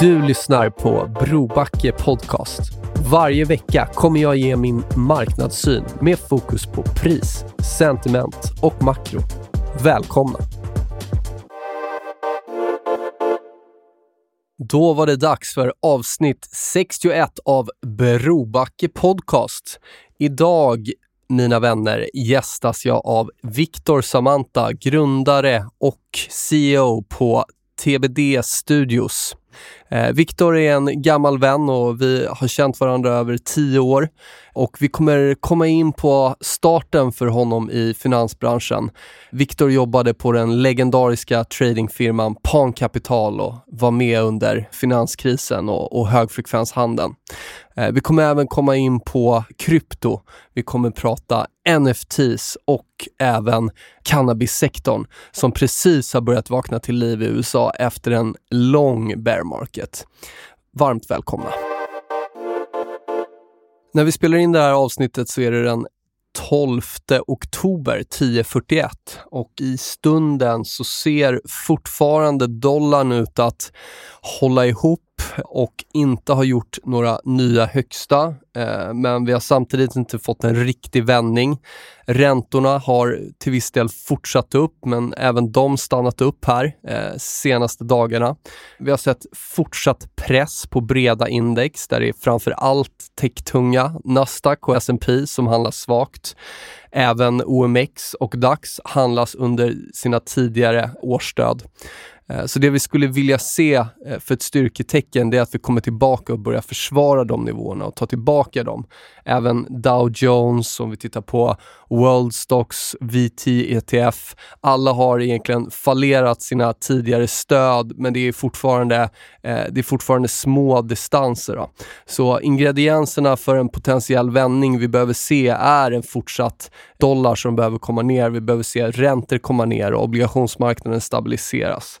Du lyssnar på Brobacke Podcast. Varje vecka kommer jag ge min marknadssyn med fokus på pris, sentiment och makro. Välkomna! Då var det dags för avsnitt 61 av Brobacke Podcast. Idag, mina vänner, gästas jag av Viktor Samanta, grundare och CEO på TBD Studios. Eh, Viktor är en gammal vän och vi har känt varandra över tio år. Och vi kommer komma in på starten för honom i finansbranschen. Viktor jobbade på den legendariska tradingfirman Pan Capital och var med under finanskrisen och, och högfrekvenshandeln. Eh, vi kommer även komma in på krypto. Vi kommer prata NFTs och även cannabissektorn som precis har börjat vakna till liv i USA efter en lång bear market. Varmt välkomna! När vi spelar in det här avsnittet så är det den 12 oktober 10.41 och i stunden så ser fortfarande dollarn ut att hålla ihop och inte har gjort några nya högsta. Eh, men vi har samtidigt inte fått en riktig vändning. Räntorna har till viss del fortsatt upp, men även de stannat upp här eh, senaste dagarna. Vi har sett fortsatt press på breda index där det är framför allt techtunga Nasdaq och S&P som handlas svagt. Även OMX och DAX handlas under sina tidigare årsstöd. Eh, så det vi skulle vilja se eh, för ett styrketecken det är att vi kommer tillbaka och börjar försvara de nivåerna och ta tillbaka dem. Även Dow Jones, om vi tittar på World Stocks, VT, ETF, alla har egentligen fallerat sina tidigare stöd men det är fortfarande, eh, det är fortfarande små distanser. Då. Så ingredienserna för en potentiell vändning vi behöver se är en fortsatt dollar som behöver komma ner. Vi behöver se räntor komma ner och obligationsmarknaden stabiliseras.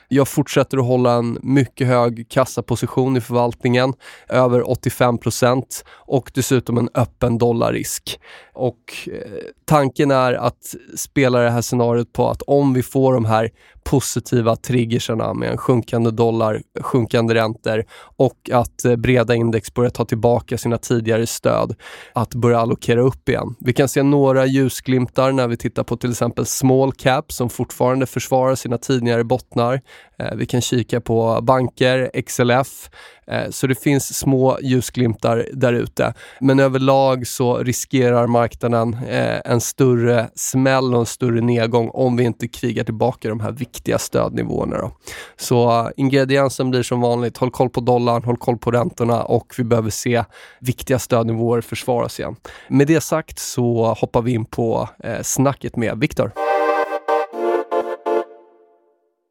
Jag fortsätter att hålla en mycket hög kassaposition i förvaltningen, över 85% och dessutom en öppen dollarrisk. Och eh, tanken är att spela det här scenariot på att om vi får de här positiva triggersarna med en sjunkande dollar, sjunkande räntor och att eh, breda index börjar ta tillbaka sina tidigare stöd, att börja allokera upp igen. Vi kan se några ljusglimtar när vi tittar på till exempel small cap som fortfarande försvarar sina tidigare bottnar. Eh, vi kan kika på banker, XLF, eh, så det finns små ljusglimtar där ute. Men överlag så riskerar marknaden eh, en större smäll och en större nedgång om vi inte krigar tillbaka de här viktiga stödnivåerna. Då. Så ingrediensen blir som vanligt, håll koll på dollarn, håll koll på räntorna och vi behöver se viktiga stödnivåer försvaras igen. Med det sagt så hoppar vi in på snacket med Viktor.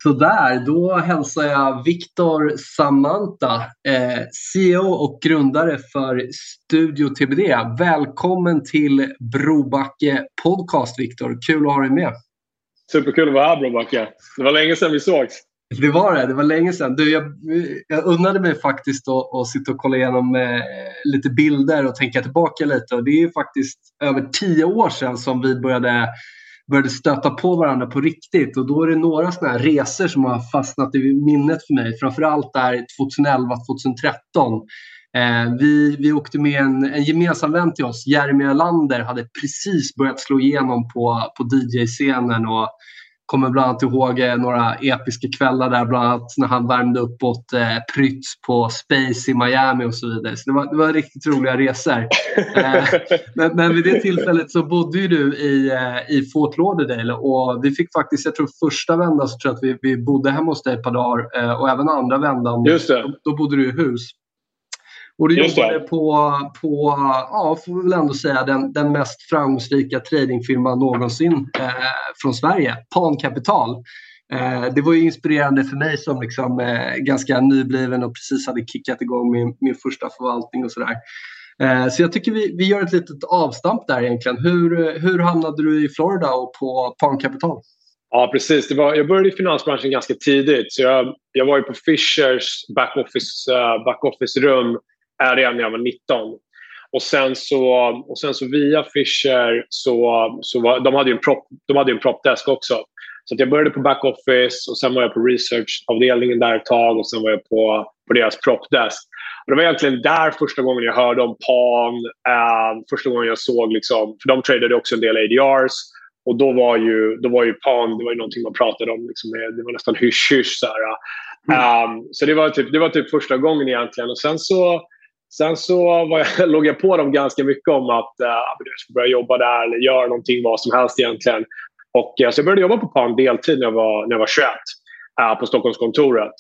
Sådär, då hälsar jag Viktor Samanta, eh, CEO och grundare för Studio TBD. Välkommen till Brobacke Podcast, Viktor. Kul att ha dig med. Superkul att vara här, Brobacke. Det var länge sedan vi sågs. Det var det. Det var länge sedan. Du, jag, jag unnade mig faktiskt att, att sitta och kolla igenom eh, lite bilder och tänka tillbaka lite. Och det är faktiskt över tio år sedan som vi började började stöta på varandra på riktigt och då är det några sådana här resor som har fastnat i minnet för mig. Framförallt där 2011-2013. Eh, vi, vi åkte med en, en gemensam vän till oss, Jeremy Lander, hade precis börjat slå igenom på, på DJ-scenen och kommer bland annat ihåg eh, några episka kvällar där, bland annat när han värmde upp åt eh, Prytz på Space i Miami och så vidare. Så det var, det var riktigt roliga resor. eh, men, men vid det tillfället så bodde ju du i, eh, i Fort Lauderdale och vi fick faktiskt, jag tror första vändan så tror jag att vi, vi bodde hemma hos dig ett par dagar eh, och även andra vändan, Just det. Då, då bodde du i hus. Och du Just det. jobbade på, på ja, får vi väl ändå säga, den, den mest framgångsrika tradingfirman någonsin eh, från Sverige, Pan Capital. Eh, det var ju inspirerande för mig som liksom, eh, ganska nybliven och precis hade kickat igång min, min första förvaltning och sådär. Eh, så jag tycker vi, vi gör ett litet avstamp där egentligen. Hur, hur hamnade du i Florida och på Pan Capital? Ja, precis. Det var, jag började i finansbranschen ganska tidigt. Så jag, jag var ju på Fishers backoffice, uh, backoffice-rum äh, redan när jag var 19. Och sen så, och sen så via Fisher så, så var, de hade ju en prop, de hade en propdesk också. Så jag började på backoffice och sen var jag på researchavdelningen där ett tag och sen var jag på, på deras propdesk. Och det var egentligen där första gången jag hörde om Pan. Eh, första gången jag såg, liksom, för de tradade också en del ADRs. Och då var ju, då var ju Pan det var ju någonting man pratade om. Liksom, det var nästan hysch-hysch. Så, mm. um, så det var, typ, det var typ första gången egentligen. Och sen så, sen så var jag, låg jag på dem ganska mycket om att uh, jag skulle börja jobba där eller göra någonting vad som helst egentligen. Och, uh, så jag började jobba på Pan deltid när jag var, när jag var 21 uh, eh, på Stockholmskontoret.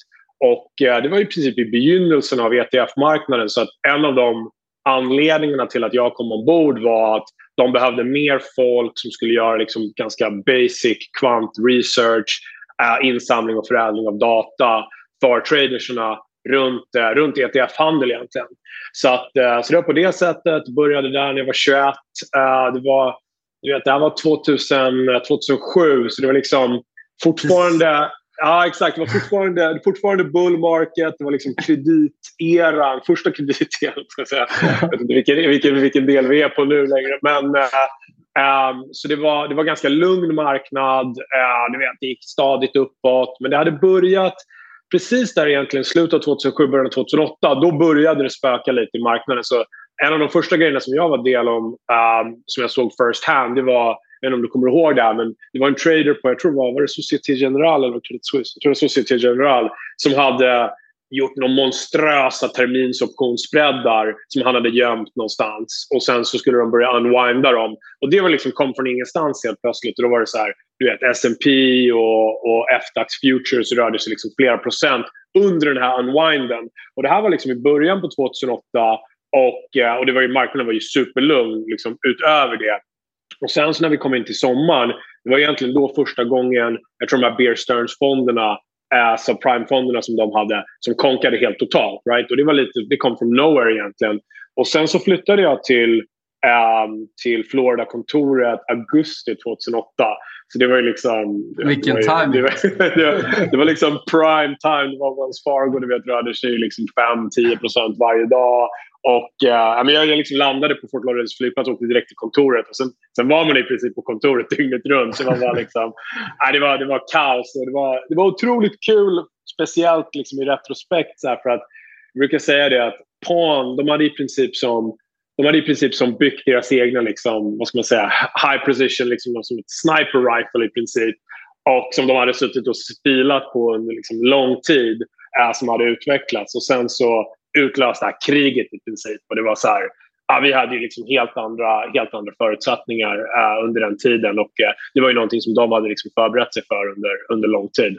Och eh, det var i princip i begynnelsen av ETF-marknaden så att en av de anledningarna till att jag kom ombord var att de behövde mer folk som skulle göra liksom ganska basic kvant research, äh, insamling och förädling av data för traderserna runt, äh, runt ETF-handel egentligen. Så, att, äh, så det var på det sättet. Började där när jag var 21. det var, du vet, det här var 2000, 2007 så det var liksom fortfarande Ja, exakt. Det var fortfarande, fortfarande bull market. Det var liksom krediteran, första krediteran. Ska jag, säga. jag vet inte vilken, vilken, vilken del vi är på nu längre. Men, äh, så det var, det var ganska lugn marknad. Uh, vet, det gick stadigt uppåt. Men det hade börjat precis där egentligen, slutet av 2007, början av 2008. Då började det spöka lite i marknaden. Så en av de första grejerna som jag var del om, um, som jag såg first hand, det var jag vet inte om du kommer ihåg det, här, men det var en trader på, jag tror det var, var det Société Générale eller Credit Suisse? Jag tror det var Société Générale som hade gjort några monströsa terminsoptionsspreadar som han hade gömt någonstans. Och sen så skulle de börja unwinda dem. Och det var liksom, kom från ingenstans helt plötsligt. Och då var det så här, du vet, S&P och, och FDAX Futures rörde sig liksom flera procent under den här unwinden. Och det här var liksom i början på 2008 och, eh, och det var ju, marknaden var ju superlugn liksom, utöver det. Och sen så när vi kom in till sommaren, det var egentligen då första gången, jag tror de här Bear Stearns-fonderna, eh, subprime-fonderna som de hade, som konkade helt totalt. Right? Och det, var lite, det kom från nowhere egentligen. Och sen så flyttade jag till, um, till Florida-kontoret augusti 2008. Så det var ju liksom... Vilken det time! Det, var, det, var, det var liksom prime time. Det var Wells Fargo, du vet, rörde sig liksom 5-10% varje dag. Och, uh, jag, jag liksom landade på Fort Lauderdales flygplats och åkte direkt till kontoret. Och sen, sen var man i princip på kontoret dygnet runt. Så man var liksom, uh, det, var, det var kaos. Och det, var, det var otroligt kul, speciellt liksom i retrospekt. Så här, för att, jag brukar säga det att Pan, de hade i princip som de hade i princip som byggt deras egna liksom, vad ska man säga, high precision, liksom, som ett sniper rifle i princip. Och som de hade suttit och spilat på under liksom, lång tid. Äh, som hade utvecklats. Och sen så här kriget i princip. Och det var så här, ja, vi hade ju liksom helt, andra, helt andra förutsättningar äh, under den tiden. Och äh, det var ju någonting som de hade liksom förberett sig för under, under lång tid.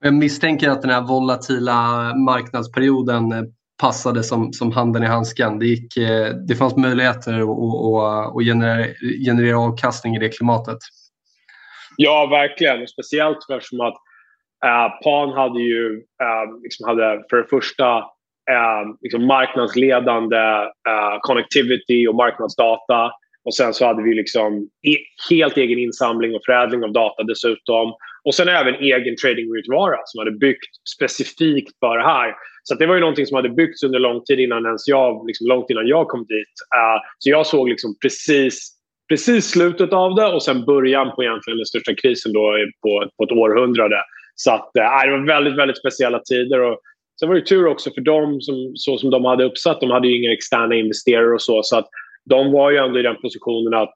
Jag misstänker att den här volatila marknadsperioden eh, passade som, som handen i handsken. Det, gick, eh, det fanns möjligheter att, att generera, generera avkastning i det klimatet. Ja, verkligen. Speciellt eftersom att äh, Pan hade ju äh, liksom hade för det första eh, liksom marknadsledande eh, connectivity och marknadsdata. Och sen så hade vi liksom e- helt egen insamling och förädling av data dessutom. Och sen även egen trading route-vara som hade byggt specifikt för det här. Så det var ju någonting som hade byggts under lång tid innan ens jag, liksom långt innan jag kom dit. Uh, så jag såg liksom precis, precis slutet av det och sen början på egentligen den största krisen då på, på ett århundrade. Så att, uh, det var väldigt, väldigt speciella tider. Och sen var det tur också för dem, som, så som de hade uppsatt. De hade ju inga externa investerare och så. så att de var ju ändå i den positionen att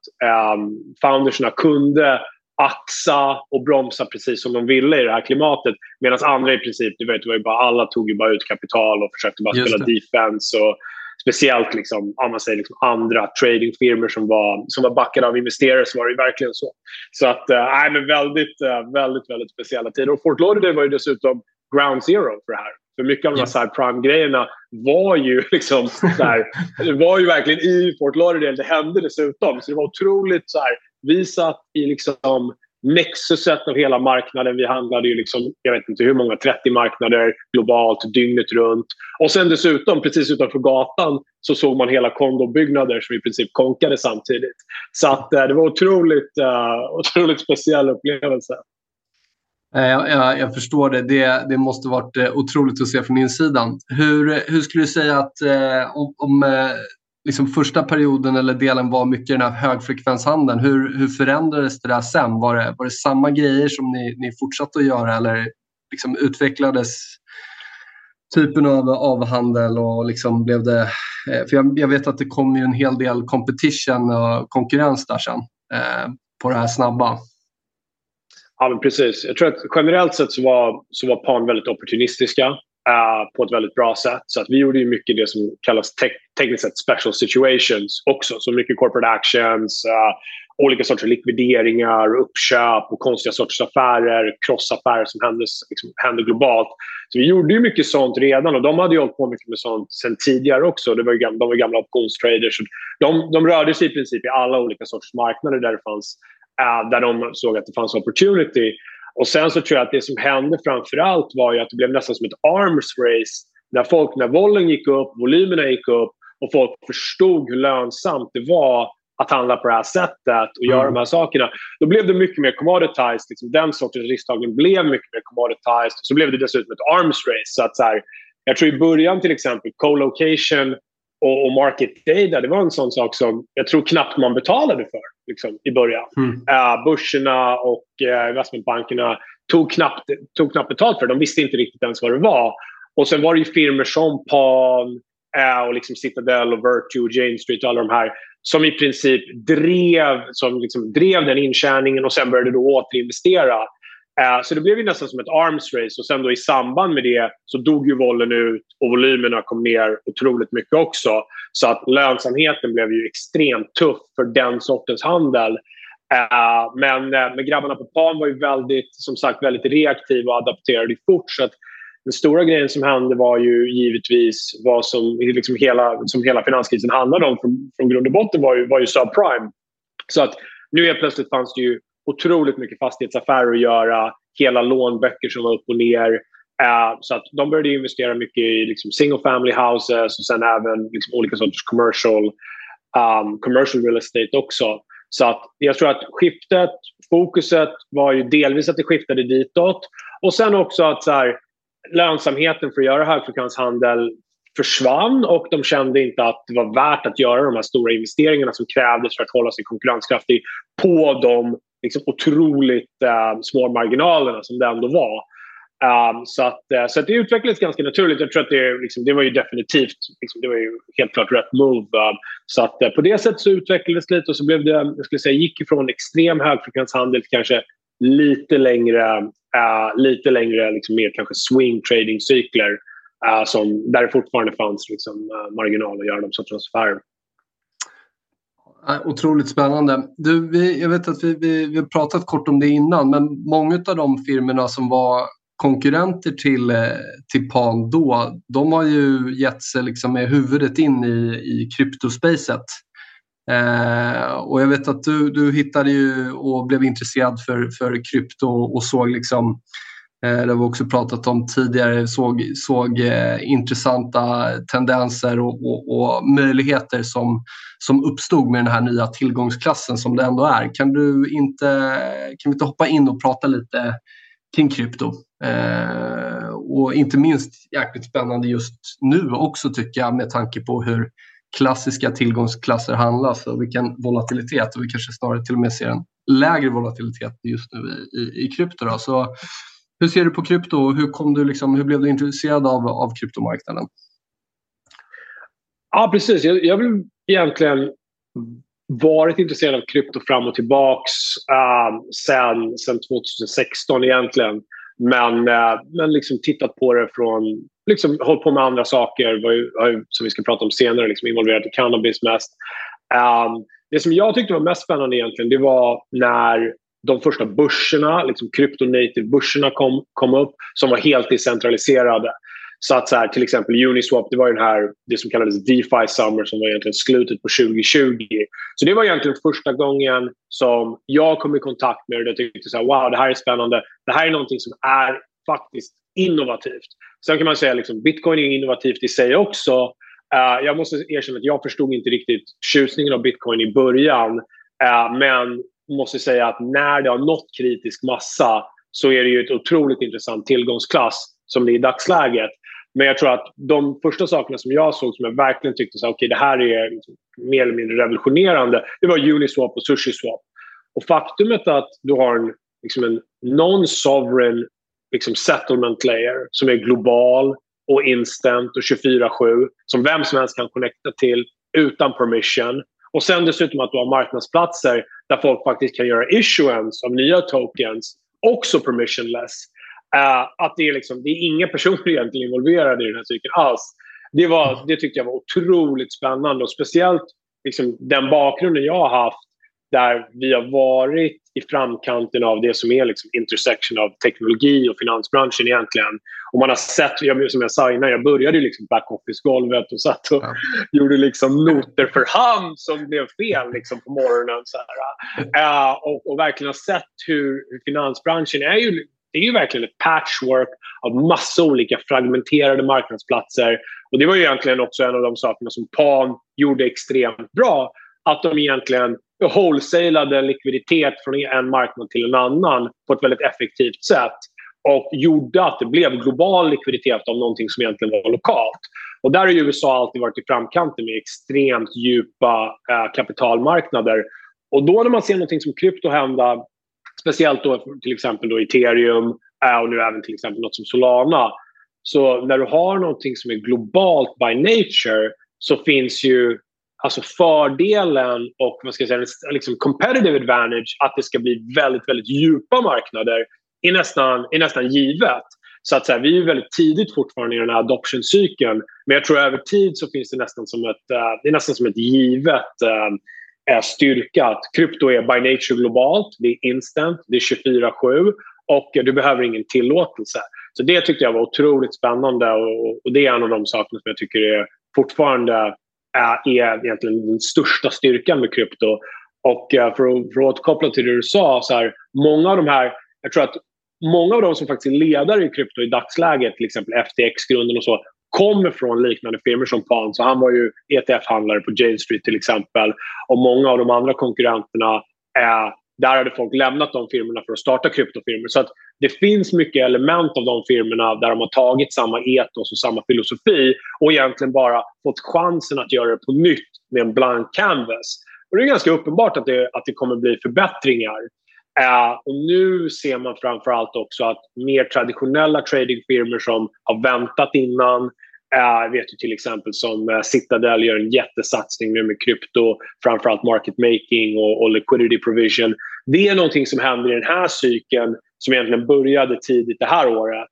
um, foundersna kunde axa och bromsa precis som de ville i det här klimatet. Medan andra i princip, du vet, det var ju bara, alla tog ju bara ut kapital och försökte bara Just spela det. defense. Och speciellt liksom, om man säger liksom andra tradingfirmor som var, som var backade av investerare så var det verkligen så. Så att, äh, men väldigt, äh, väldigt, väldigt speciella tider. Och Fort Lauderdale var ju dessutom ground zero för det här. För mycket av de här prime-grejerna var ju liksom där, det var ju verkligen i Fort Lauderdale. Det hände dessutom. Så det var otroligt så här, vi satt i liksom nexuset av hela marknaden. Vi handlade ju liksom, jag vet inte hur många, 30 marknader globalt dygnet runt. Och sen dessutom, precis utanför gatan, så såg man hela kondobyggnader som i princip konkade samtidigt. Så att, uh, det var otroligt, uh, otroligt speciell upplevelse. Eh, jag, jag, jag, förstår det. det. Det måste varit eh, otroligt att se från insidan. Hur, hur skulle du säga att eh, om, om eh, liksom första perioden eller delen var mycket den här högfrekvenshandeln. Hur, hur förändrades det där sen? Var det, var det samma grejer som ni, ni fortsatte att göra eller liksom utvecklades typen av, avhandel och liksom blev det... För jag, jag, vet att det kom ju en hel del competition och konkurrens där sen eh, på det här snabba. Ja, men precis. Jag tror att generellt sett så var, så var PAN väldigt opportunistiska uh, på ett väldigt bra sätt. Så att vi gjorde ju mycket det som kallas te tekniskt sett special situations också. Så mycket corporate actions, uh, olika sorters likvideringar, uppköp och konstiga sorters affärer, Krossaffärer som hände, liksom, globalt. Så vi gjorde ju mycket sånt redan och de hade ju hållit på mycket med sånt sen tidigare också. Det var ju, de var gamla optionstraders. De, de rörde sig i princip i alla olika sorters marknader där det fanns där de såg att det fanns opportunity. Och sen så tror jag att det som hände framför allt var ju att det blev nästan som ett arms race. När, folk, när vollen gick upp, volymerna gick upp och folk förstod hur lönsamt det var att handla på det här sättet och mm. göra de här sakerna. Då blev det mycket mer commoditized. Liksom den sortens risktagning blev mycket mer commoditized. Så blev det dessutom ett arms race. Så att så här, jag tror i början till exempel, co-location och, och market data, det var en sån sak som jag tror knappt man betalade för liksom, i början. Mm. Uh, börserna och uh, investmentbankerna tog knappt, tog knappt betalt för det. De visste inte riktigt ens vad det var. Och sen var det ju firmor som Palm uh, och liksom Citadel och Virtue och Jane Street och alla de här som i princip drev, som liksom drev den intjäningen och sen började då återinvestera. Eh, så det blev ju nästan som ett arms race och sen då i samband med det så dog ju vollen ut och volymerna kom ner otroligt mycket också. Så att lönsamheten blev ju extremt tuff för den sortens handel. Eh, men, eh, men grabbarna på Pan var ju väldigt, som sagt, väldigt reaktiva och adapterade fort. Så att den stora grejen som hände var ju givetvis vad som, liksom hela, som hela finanskrisen handlade om från, från grund och botten var ju, var ju subprime. Så att nu helt plötsligt fanns det ju otroligt mycket fastighetsaffärer att göra. Hela lånböcker som var upp och ner. Uh, så att de började investera mycket i liksom, single family houses och sen även liksom, olika sorters commercial, um, commercial real estate också. Så att jag tror att skiftet, fokuset var ju delvis att det skiftade ditåt och sen också att så här, lönsamheten för att göra högfrekvenshandel försvann och de kände inte att det var värt att göra de här stora investeringarna som krävdes för att hålla sig konkurrenskraftig på de liksom otroligt eh, små marginalerna som det ändå var. Um, så, att, uh, så att det utvecklades ganska naturligt. Jag tror att det, liksom, det var ju definitivt liksom, det var ju helt klart rätt move. Um, så att, uh, på det sättet så utvecklades det lite och så blev det, jag skulle säga, gick ifrån extrem högfrekvenshandel till kanske lite längre, uh, lite längre liksom, mer kanske swing trading-cykler som, där det fortfarande fanns liksom, marginal att göra de sortens affärer. Otroligt spännande. Du, vi, jag vet att vi, vi, vi har pratat kort om det innan men många av de firmorna som var konkurrenter till, eh, till Pan då, de har ju gett sig liksom med huvudet in i, i kryptospacet. Eh, och jag vet att du, du hittade ju och blev intresserad för, för krypto och såg liksom Eh, Eh, det har vi också pratat om tidigare, såg, såg eh, intressanta tendenser och, och, och, möjligheter som, som uppstod med den här nya tillgångsklassen som det ändå är. Kan, du inte, kan vi inte hoppa in och prata lite kring krypto? Eh, och inte minst jäkligt spännande just nu också tycker jag med tanke på hur klassiska tillgångsklasser handlas och vilken volatilitet och vi kanske snarare till och med ser en lägre volatilitet just nu i, i, i krypto. Då. Så hur ser du på krypto och hur, kom du liksom, hur blev du intresserad av, av kryptomarknaden? Ja, precis. Jag, jag vill egentligen varit intresserad av krypto fram och tillbaks uh, sen, sen 2016 egentligen. Men, uh, men liksom tittat på det från, liksom hållit på med andra saker var ju, var ju, som vi ska prata om senare, liksom involverat i cannabis mest. Um, det som jag tyckte var mest spännande egentligen det var när de första börserna, liksom kryptonative-börserna kom, kom upp som var helt decentraliserade. Så att så här, till exempel Uniswap, det var ju den här, det som kallades DeFi Summer som var egentligen slutet på 2020. Så det var egentligen första gången som jag kom i kontakt med det och tyckte så här, wow, det här är spännande. Det här är någonting som är faktiskt innovativt. Sen kan man säga liksom, bitcoin är innovativt i sig också. Uh, jag måste erkänna att jag förstod inte riktigt tjusningen av bitcoin i början. Uh, men måste säga att när det har nått kritisk massa så är det ju ett otroligt intressant tillgångsklass som det är i dagsläget. Men jag tror att de första sakerna som jag såg som jag verkligen tyckte så, okay, det här är liksom mer eller mindre revolutionerande, det var Uniswap och SushiSwap. Och faktumet att du har en, liksom en non-sovereign liksom settlement layer som är global och instant och 24-7 som vem som helst kan connecta till utan permission. Och sen dessutom att du har marknadsplatser där folk faktiskt kan göra issuance av nya tokens, också permissionless. Uh, att det är, liksom, det är inga personer egentligen involverade i den här cykeln alls. Det, var, det tyckte jag var otroligt spännande och speciellt liksom, den bakgrunden jag har haft där vi har varit i framkanten av det som är liksom intersection av teknologi och finansbranschen egentligen. Och man har sett, som jag sa innan, jag började liksom backoffice-golvet och satt och ja. gjorde liksom noter för hand som blev fel liksom på morgonen. Så uh, och, och, verkligen har sett hur, hur finansbranschen är ju det är ju verkligen ett patchwork av massa olika fragmenterade marknadsplatser. Och det var ju egentligen också en av de sakerna som Pan gjorde extremt bra. Att de egentligen wholesalade likviditet från en marknad till en annan på ett väldigt effektivt sätt och gjorde att det blev global likviditet av någonting som egentligen var lokalt. Och där har USA alltid varit i framkanten med extremt djupa eh, kapitalmarknader. Och då när man ser någonting som krypto hända Speciellt då till exempel då ethereum eh, och nu även till exempel något som Solana. Så när du har någonting som är globalt by nature så finns ju alltså fördelen och vad ska jag säga, liksom competitive advantage att det ska bli väldigt, väldigt djupa marknader är nästan, är nästan givet. Så att så här, vi är väldigt tidigt fortfarande i den här adoption-cykeln. Men jag tror över tid så finns det nästan som ett, eh, det är nästan som ett givet uh, styrka att krypto är by nature globalt, det är instant, det är 24-7 och du behöver ingen tillåtelse. Så det tyckte jag var otroligt spännande och, och det är en av de sakerna som jag tycker är fortfarande är, egentligen den största styrkan med krypto. Och eh, för, att, för att återkoppla till det du sa, så här, många av de här, jag tror att många av de som faktiskt är ledare i krypto i dagsläget, till exempel FTX-grunden och så, kommer från liknande firmor som Pan. Så han var ju ETF-handlare på Jane Street till exempel. Och många av de andra konkurrenterna, är, där hade folk lämnat de firmorna för att starta kryptofirmor. Så att det finns mycket element av de firmorna där de har tagit samma etos och samma filosofi och egentligen bara fått chansen att göra det på nytt med en blank canvas. Och det är ganska uppenbart att det, att det kommer bli förbättringar. Uh, och nu ser man framför allt också att mer traditionella tradingfirmor som har väntat innan jag vet ju till exempel som eh, Citadel gör en jättesatsning nu med krypto, framförallt market making och, och, liquidity provision. Det är någonting som händer i den här cykeln som egentligen började tidigt det här året.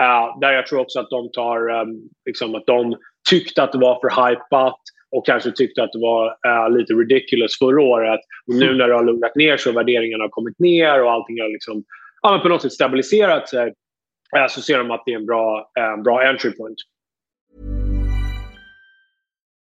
Uh, där jag tror också att de tar, um, liksom att de tyckte att det var för hypat och kanske tyckte att det var uh, lite ridiculous förra året. Och nu när det har lugnat ner så värderingarna har kommit ner och allting har liksom, ja, på något sätt stabiliserat sig uh, så ser de att det är en bra, bra entry point.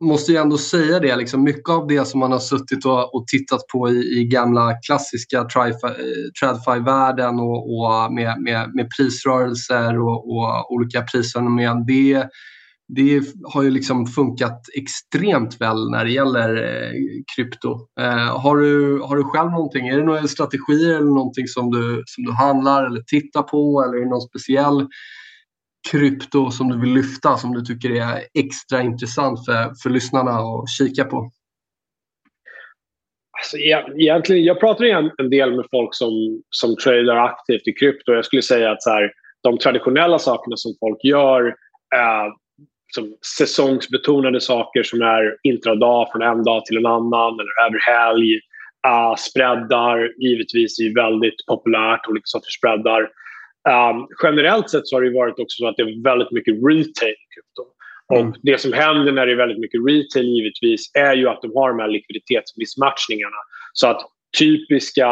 måste ju ändå säga det, liksom, mycket av det som man har suttit och, och tittat på i, i gamla klassiska TradFi-världen eh, och, och med, med, med, prisrörelser och, och olika prisfenomen, det, det har ju liksom funkat extremt väl när det gäller eh, krypto. Eh, har, du, har du själv någonting, är det några strategier eller någonting som du, som du handlar eller tittar på eller är det någon speciell krypto som du vill lyfta som du tycker är extra intressant för, för lyssnarna att kika på? Alltså, e-, egentligen, jag pratar en del med folk som, som tradar aktivt i krypto. Jag skulle säga att så här, de traditionella sakerna som folk gör eh, som säsongsbetonade saker som är intradag från en dag till en annan eller över helg. Uh, spreadar givetvis är väldigt populärt, olika sorters spreadar. Um, generellt sett så har det varit också så att det är väldigt mycket retail krypto. Mm. Och det som händer när det är väldigt mycket retail givetvis är ju att de har de här likviditetsmissmatchningarna. Så att typiska,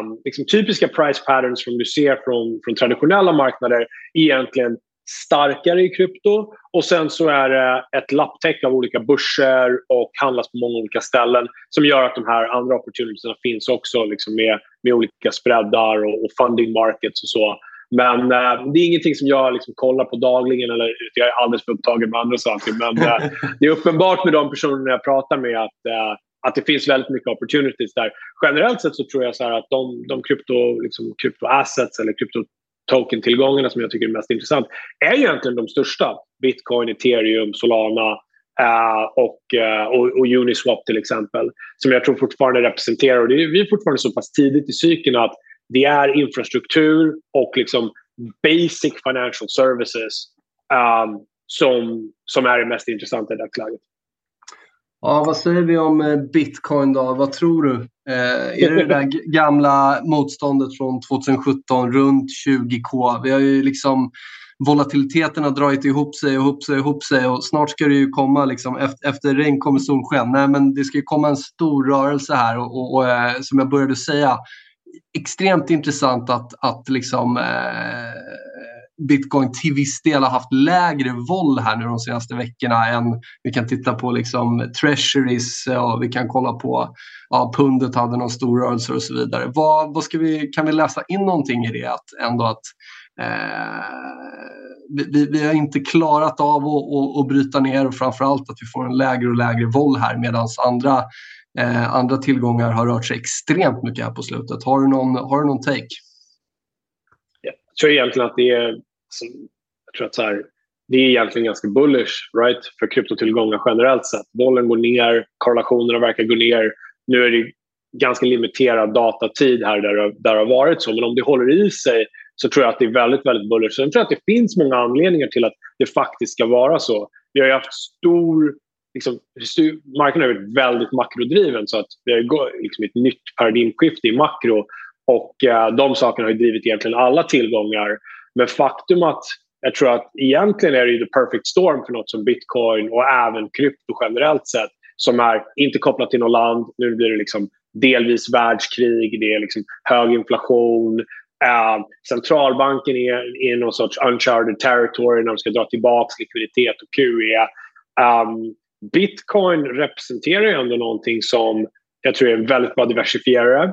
um, liksom typiska price patterns som du ser från, från traditionella marknader egentligen starkare i krypto och sen så är det ett lapptäcke av olika börser och handlas på många olika ställen som gör att de här andra opportunitiesna finns också liksom med, med olika spreadar och, och funding markets och så. Men eh, det är ingenting som jag liksom kollar på dagligen eller jag är alldeles för upptagen med andra saker. Men eh, det är uppenbart med de personerna jag pratar med att, eh, att det finns väldigt mycket opportunities där. Generellt sett så tror jag så att de, de krypto, liksom, krypto assets eller krypto token-tillgångarna som jag tycker är mest intressant är egentligen de största. Bitcoin, ethereum, Solana uh, och, uh, och, och, Uniswap till exempel. Som jag tror fortfarande representerar, och det är, vi är fortfarande så pass tidigt i cykeln att det är infrastruktur och liksom basic financial services um, som, som är det mest intressanta i dagsläget. Ja, vad säger vi om eh, bitcoin då? Vad tror du? Eh, är det det där gamla motståndet från 2017 runt 20k? Vi har ju liksom volatiliteten har dragit ihop sig och ihop sig och ihop sig och snart ska det ju komma liksom efter, efter regn kommer solsken. Nej, men det ska ju komma en stor rörelse här och, och, och eh, som jag började säga extremt intressant att, att liksom eh, bitcoin till viss del har haft lägre våld här nu de senaste veckorna än vi kan titta på liksom treasuries och vi kan kolla på ja, pundet hade någon stor rörelse och så vidare. Vad, vad ska vi, kan vi läsa in någonting i det? Att ändå att eh, vi, vi har inte klarat av att, att, bryta ner och framförallt att vi får en lägre och lägre våld här medan andra, eh, andra tillgångar har rört sig extremt mycket här på slutet. Har du någon, har du någon take? Jag tror egentligen att det är, Alltså, jag tror att så här, det är egentligen ganska bullish right, för kryptotillgångar generellt sett. Bollen går ner, korrelationerna verkar gå ner. Nu är det ganska limiterad datatid här där, där det har varit så. Men om det håller i sig så tror jag att det är väldigt, väldigt bullish. Sen tror jag att det finns många anledningar till att det faktiskt ska vara så. Vi har ju haft stor... Liksom, marknaden har varit väldigt makrodriven så att vi har gått liksom ett nytt paradigmskifte i makro. Och eh, de sakerna har drivit egentligen alla tillgångar. Men faktum att jag tror att egentligen är det the perfect storm för något som bitcoin och även krypto generellt sett som är inte kopplat till något land. Nu blir det liksom delvis världskrig, det är liksom hög inflation. Eh, centralbanken är i någon sorts uncharted territory när de ska dra tillbaka likviditet och QE. Um, ehm, Bitcoin representerar ju ändå någonting som jag tror är en väldigt bra diversifierare.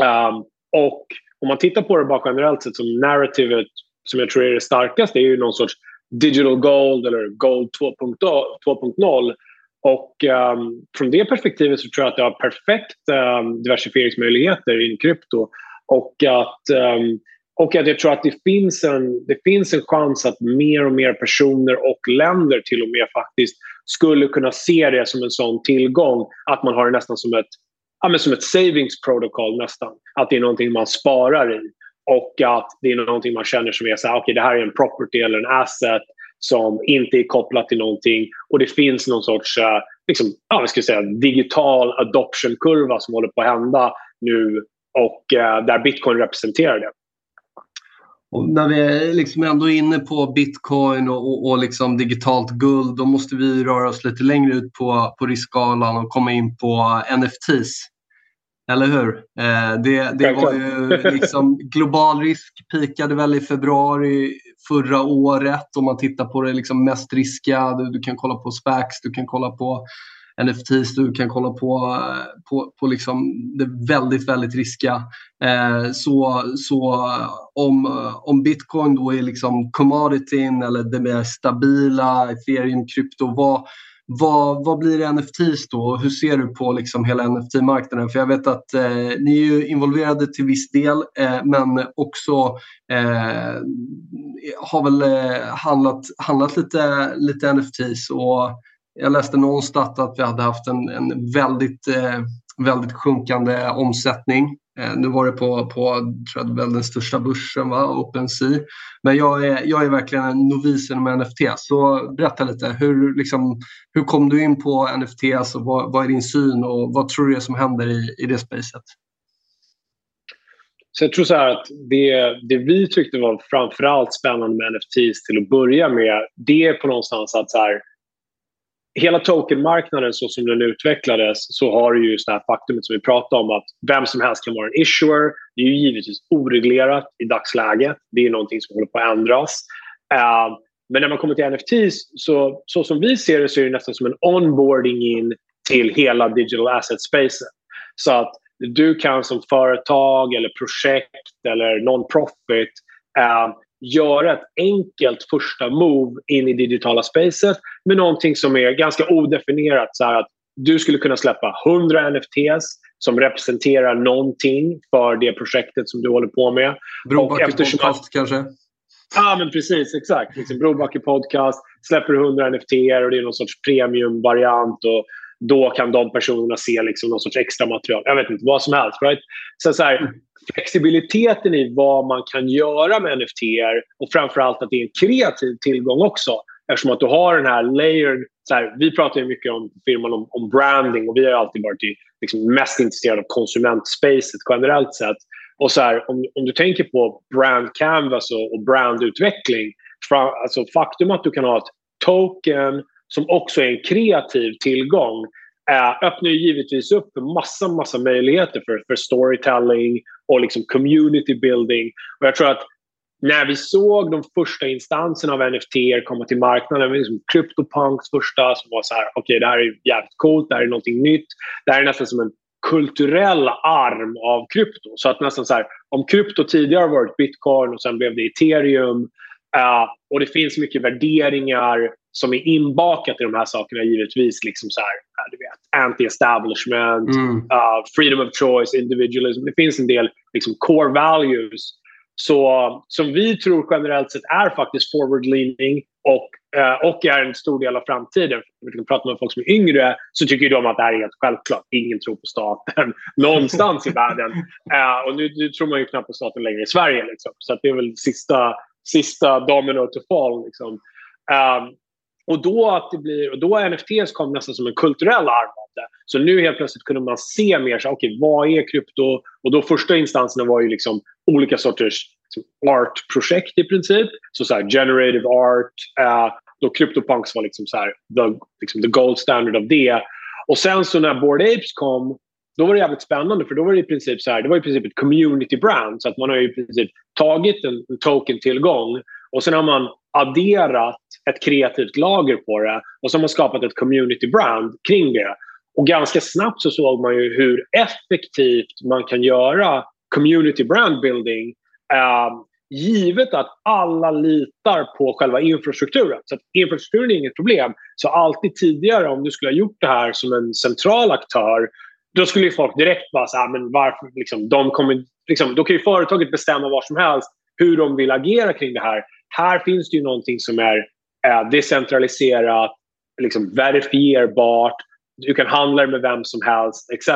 Um, och om man tittar på det bara generellt sett som narrativet som jag tror är det starkaste är ju någon sorts digital gold eller gold 2.0. Och um, från det perspektivet så tror jag att det har perfekt um, diversifieringsmöjligheter i krypto. Och att, um, och att jag tror att det finns, en, det finns en chans att mer och mer personer och länder till och med faktiskt skulle kunna se det som en sån tillgång att man har det nästan som ett, ja, men som ett savings protocol nästan. Att det är någonting man sparar i. Och att det är någonting man känner som är så här, okay, det här är en property eller en asset som inte är kopplat till någonting och det finns någon sorts eh, liksom, ja, vad ska jag säga, digital adoption-kurva som håller på att hända nu och eh, där bitcoin representerar det. Och när vi är liksom ändå inne på bitcoin och, och, och liksom digitalt guld, då måste vi röra oss lite längre ut på, på riskskalan och komma in på NFTs. Eller hur? Eh, det, det var ju liksom, global risk pikade väl i februari förra året om man tittar på det liksom mest riskiga. Du, kan kolla på SPACs, du kan kolla på NFTs, du kan kolla på, på, på liksom det väldigt, väldigt riskiga. Eh, så så om, om bitcoin då är liksom commodityn eller det mer stabila, ethereum, krypto, vad, vad, vad blir NFTs då? Hur ser du på liksom hela NFT-marknaden? För jag vet att eh, ni är ju involverade till viss del eh, men också eh, har väl eh, handlat, handlat lite, lite NFTs. Och jag läste någonstans att vi hade haft en, en väldigt, eh, väldigt sjunkande omsättning Eh, nu var det på, på tror jag, väl den största börsen, va? OpenSea. Men jag är, jag är verkligen en novis inom NFT. Så berätta lite, hur, liksom, hur kom du in på NFT? Alltså, vad, vad är din syn och vad tror du är som händer i, i det spacet? Så jag tror så att det, det vi tyckte var framförallt spännande med NFTs till att börja med, det är på någonstans att så här, hela tokenmarknaden så som den utvecklades så har du ju det här faktumet som vi pratade om att vem som helst kan vara en issuer. Det är ju givetvis oreglerat i dagsläget. Det är någonting som håller på att ändras. Uh, men när man kommer till NFTs, så, så som vi ser det så är det nästan som en onboarding in till hela digital asset-spacet. Så att du kan som företag eller projekt eller non-profit uh, göra ett enkelt första move in i digitala spacet med någonting som är ganska odefinierat. Så att du skulle kunna släppa 100 NFTs som representerar någonting för det projektet som du håller på med. Brobacke podcast att... kanske? Ja, men precis. Exakt. Liksom Brobacke podcast. Släpper 100 NFTer och det är någon sorts premiumvariant. Och då kan de personerna se liksom någon sorts extra material. Jag vet inte, vad som helst. Right? Så, så här, flexibiliteten i vad man kan göra med NFT och framförallt att det är en kreativ tillgång också. Eftersom att du har den här layered... Så här, vi pratar ju mycket om firman om, om, branding och vi har alltid varit liksom mest intresserade av konsumentspacet generellt sett. Och så här, om, om du tänker på brand canvas och, och brandutveckling. Fra, alltså faktum att du kan ha ett token som också är en kreativ tillgång äh, öppnar ju givetvis upp för massa, massa möjligheter för, för storytelling och liksom community building. Och jag tror att när vi såg de första instanserna av NFT komma till marknaden, liksom CryptoPunks första som var så här, okej okay, det här är jävligt coolt, det här är någonting nytt. Det här är nästan som en kulturell arm av krypto. Så att nästan så här, om krypto tidigare varit bitcoin och sen blev det ethereum uh, och det finns mycket värderingar som är inbakat i de här sakerna givetvis liksom så här, du vet, anti-establishment, mm. uh, freedom of choice, individualism. Det finns en del liksom, core values så, som vi tror generellt sett är faktiskt forward-leaning och, eh, och är en stor del av framtiden. Om vi pratar med folk som är yngre så tycker de att det här är helt självklart. Ingen tror på staten någonstans i världen. Eh, och nu, nu, tror man ju knappt på staten längre i Sverige. Liksom. Så det är väl sista, sista domino to fall. Liksom. Um, och då, att det blir, och då NFTs kom nästan som en kulturell arm av det. Så nu helt plötsligt kunde man se mer, så, okay, vad är krypto? Och då första instanserna var ju liksom olika sorters artprojekt i princip. Så, så här, generative art. Uh, då CryptoPunks var liksom, så här, the, liksom the gold standard av det. Och sen så när Bored Apes kom då var det jävligt spännande för då var det i princip så här, det var i princip ett community brand. Så att man har i princip tagit en, en token-tillgång och sen har man adderat ett kreativt lager på det och så har man skapat ett community brand kring det. Och ganska snabbt så såg man ju hur effektivt man kan göra community brand building eh, givet att alla litar på själva infrastrukturen. Så att infrastrukturen är inget problem. Så alltid tidigare om du skulle ha gjort det här som en central aktör då skulle folk direkt bara säga ah, men varför, liksom, de kommer, liksom, då kan ju företaget bestämma vad som helst hur de vill agera kring det här. Här finns det ju någonting som är eh, decentraliserat, liksom verifierbart, du kan handla med vem som helst etc.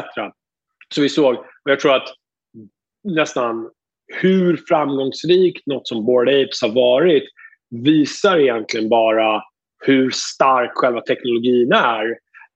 Så vi såg, och jag tror att nästan hur framgångsrikt något som Bored Apes har varit visar egentligen bara hur stark själva teknologin är.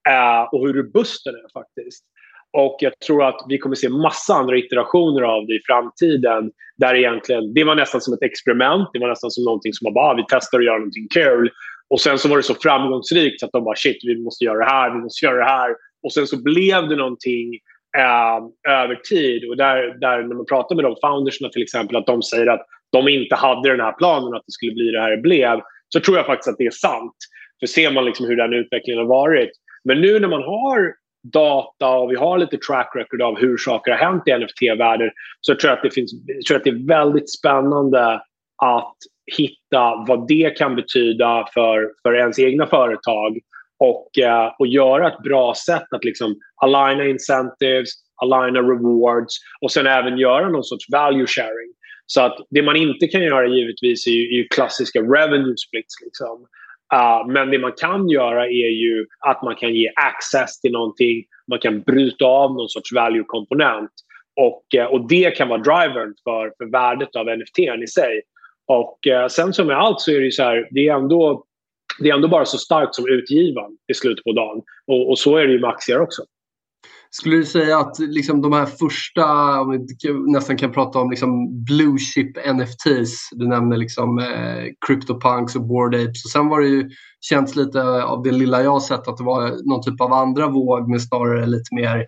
eh, och hur robust den är faktiskt. Och jag tror att vi kommer se massa andra iterationer av det i framtiden. Där egentligen, det var nästan som ett experiment. Det var nästan som någonting som man bara, ah, vi testar att göra någonting kul. Och sen så var det så framgångsrikt så att de bara shit, vi måste göra det här, vi måste göra det här. Och sen så blev det någonting eh, över tid. Och där, där när man pratar med de foundersna till exempel, att de säger att de inte hade den här planen, att det skulle bli det här det blev. Så tror jag faktiskt att det är sant. För ser man liksom hur den utvecklingen har varit. Men nu när man har data och vi har lite track record av hur saker har hänt i NFT-världen så tror jag, att det finns, jag tror att det är väldigt spännande att hitta vad det kan betyda för, för ens egna företag och, eh, och göra ett bra sätt att liksom aligna incentives, aligna rewards och sen även göra någon sorts value sharing. Så att det man inte kan göra givetvis är ju, är ju klassiska revenue splits. Liksom. Uh, men det man kan göra är ju att man kan ge access till någonting. Man kan bryta av någon sorts value-komponent. Och, eh, och det kan vara drivern för, för värdet av NFT i sig. Och uh, sen som med allt så är det ju så här, det är ändå, det är ändå bara så starkt som utgivaren i slutet på dagen. Och, och så är det ju med aktier också. Skulle du säga att liksom de här första, om vi nästan kan prata om liksom blue chip NFTs. Du nämner liksom eh, CryptoPunks och Bored Apes. Och sen var det ju, känns lite av det lilla jag har sett att det var någon typ av andra våg med snarare lite mer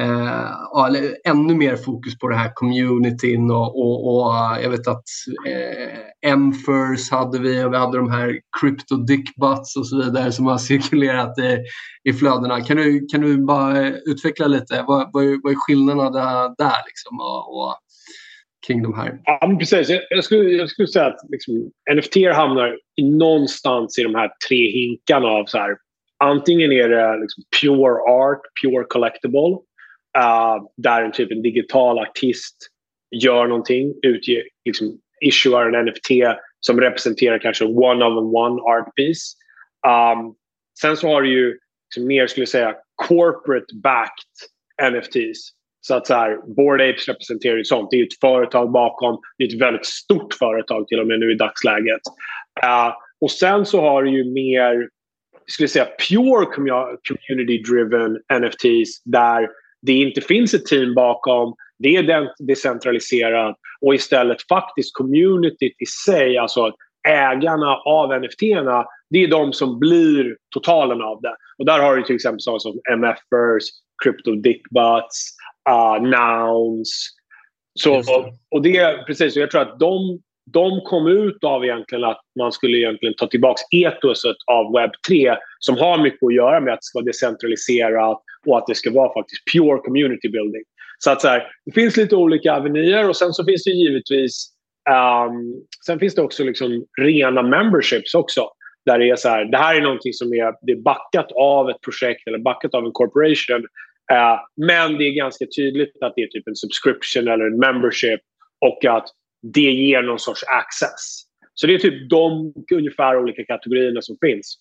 eh, eller ännu mer fokus på det här communityn och, och, och eh, jag vet att eh, Emfers hade vi och vi hade de här crypto dickbutts och så vidare som har cirkulerat i, i flödena. Kan du, kan du bara eh, utveckla lite? Vad, vad, är, vad är skillnaderna där, där liksom och, och kring de här? Ja, precis. Jag, jag, skulle, jag skulle säga att liksom, NFT hamnar i någonstans i de här tre hinkarna av så här, Antingen är det liksom pure art, pure collectible uh, där en typ en digital artist gör någonting, utger, liksom, issuar en NFT som representerar kanske one of one art piece. Um, sen så har du ju liksom mer, skulle jag säga, corporate backed NFTs. Så att så här, Bored Apes representerar ju sånt. Det är ett företag bakom. Det är ett väldigt stort företag till och med nu i dagsläget. Uh, och sen så har du ju mer, skulle jag säga, pure community driven NFTs där det inte finns ett team bakom, det är decentraliserat och istället faktiskt communityt i sig, alltså ägarna av NFT-erna, det är de som blir totalen av det. Och där har du till exempel sådana som MFers, Crypto Dickbutts, uh, Nouns. Så, och det, precis, jag tror att de de kom ut av egentligen att man skulle egentligen ta tillbaka etoset av webb 3 som har mycket att göra med att det ska vara decentraliserat och att det ska vara faktiskt pure community building. Så att så här, det finns lite olika avenyer och sen så finns det givetvis um, sen finns det också liksom rena memberships också. Där det är så här, det här är någonting som är, det är backat av ett projekt eller backat av en corporation. Uh, men det är ganska tydligt att det är typ en subscription eller en membership och att det ger någon sorts access. Så det är typ de ungefär olika kategorierna som finns.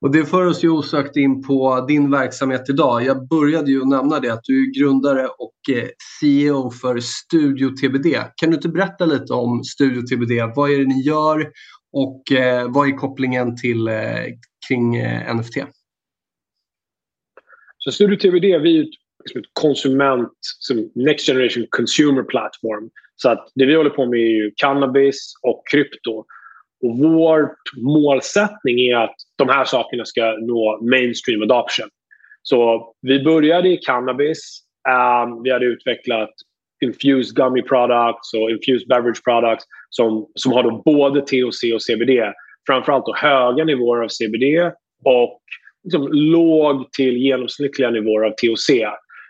Och Det för oss ju osökt in på din verksamhet idag. Jag började ju nämna det att du är grundare och eh, CEO för Studio TBD. Kan du inte berätta lite om Studio TBD? Vad är det ni gör och eh, vad är kopplingen till eh, kring NFT? Så Studio TBD vi är ett, liksom ett konsument, next generation consumer platform så att det vi håller på med är ju cannabis och krypto. Och vår målsättning är att de här sakerna ska nå mainstream adoption. Så vi började i cannabis. Um, vi hade utvecklat infused gummy products och infused beverage products som, som har då både THC och CBD. Framförallt då höga nivåer av CBD och liksom låg till genomsnittliga nivåer av THC.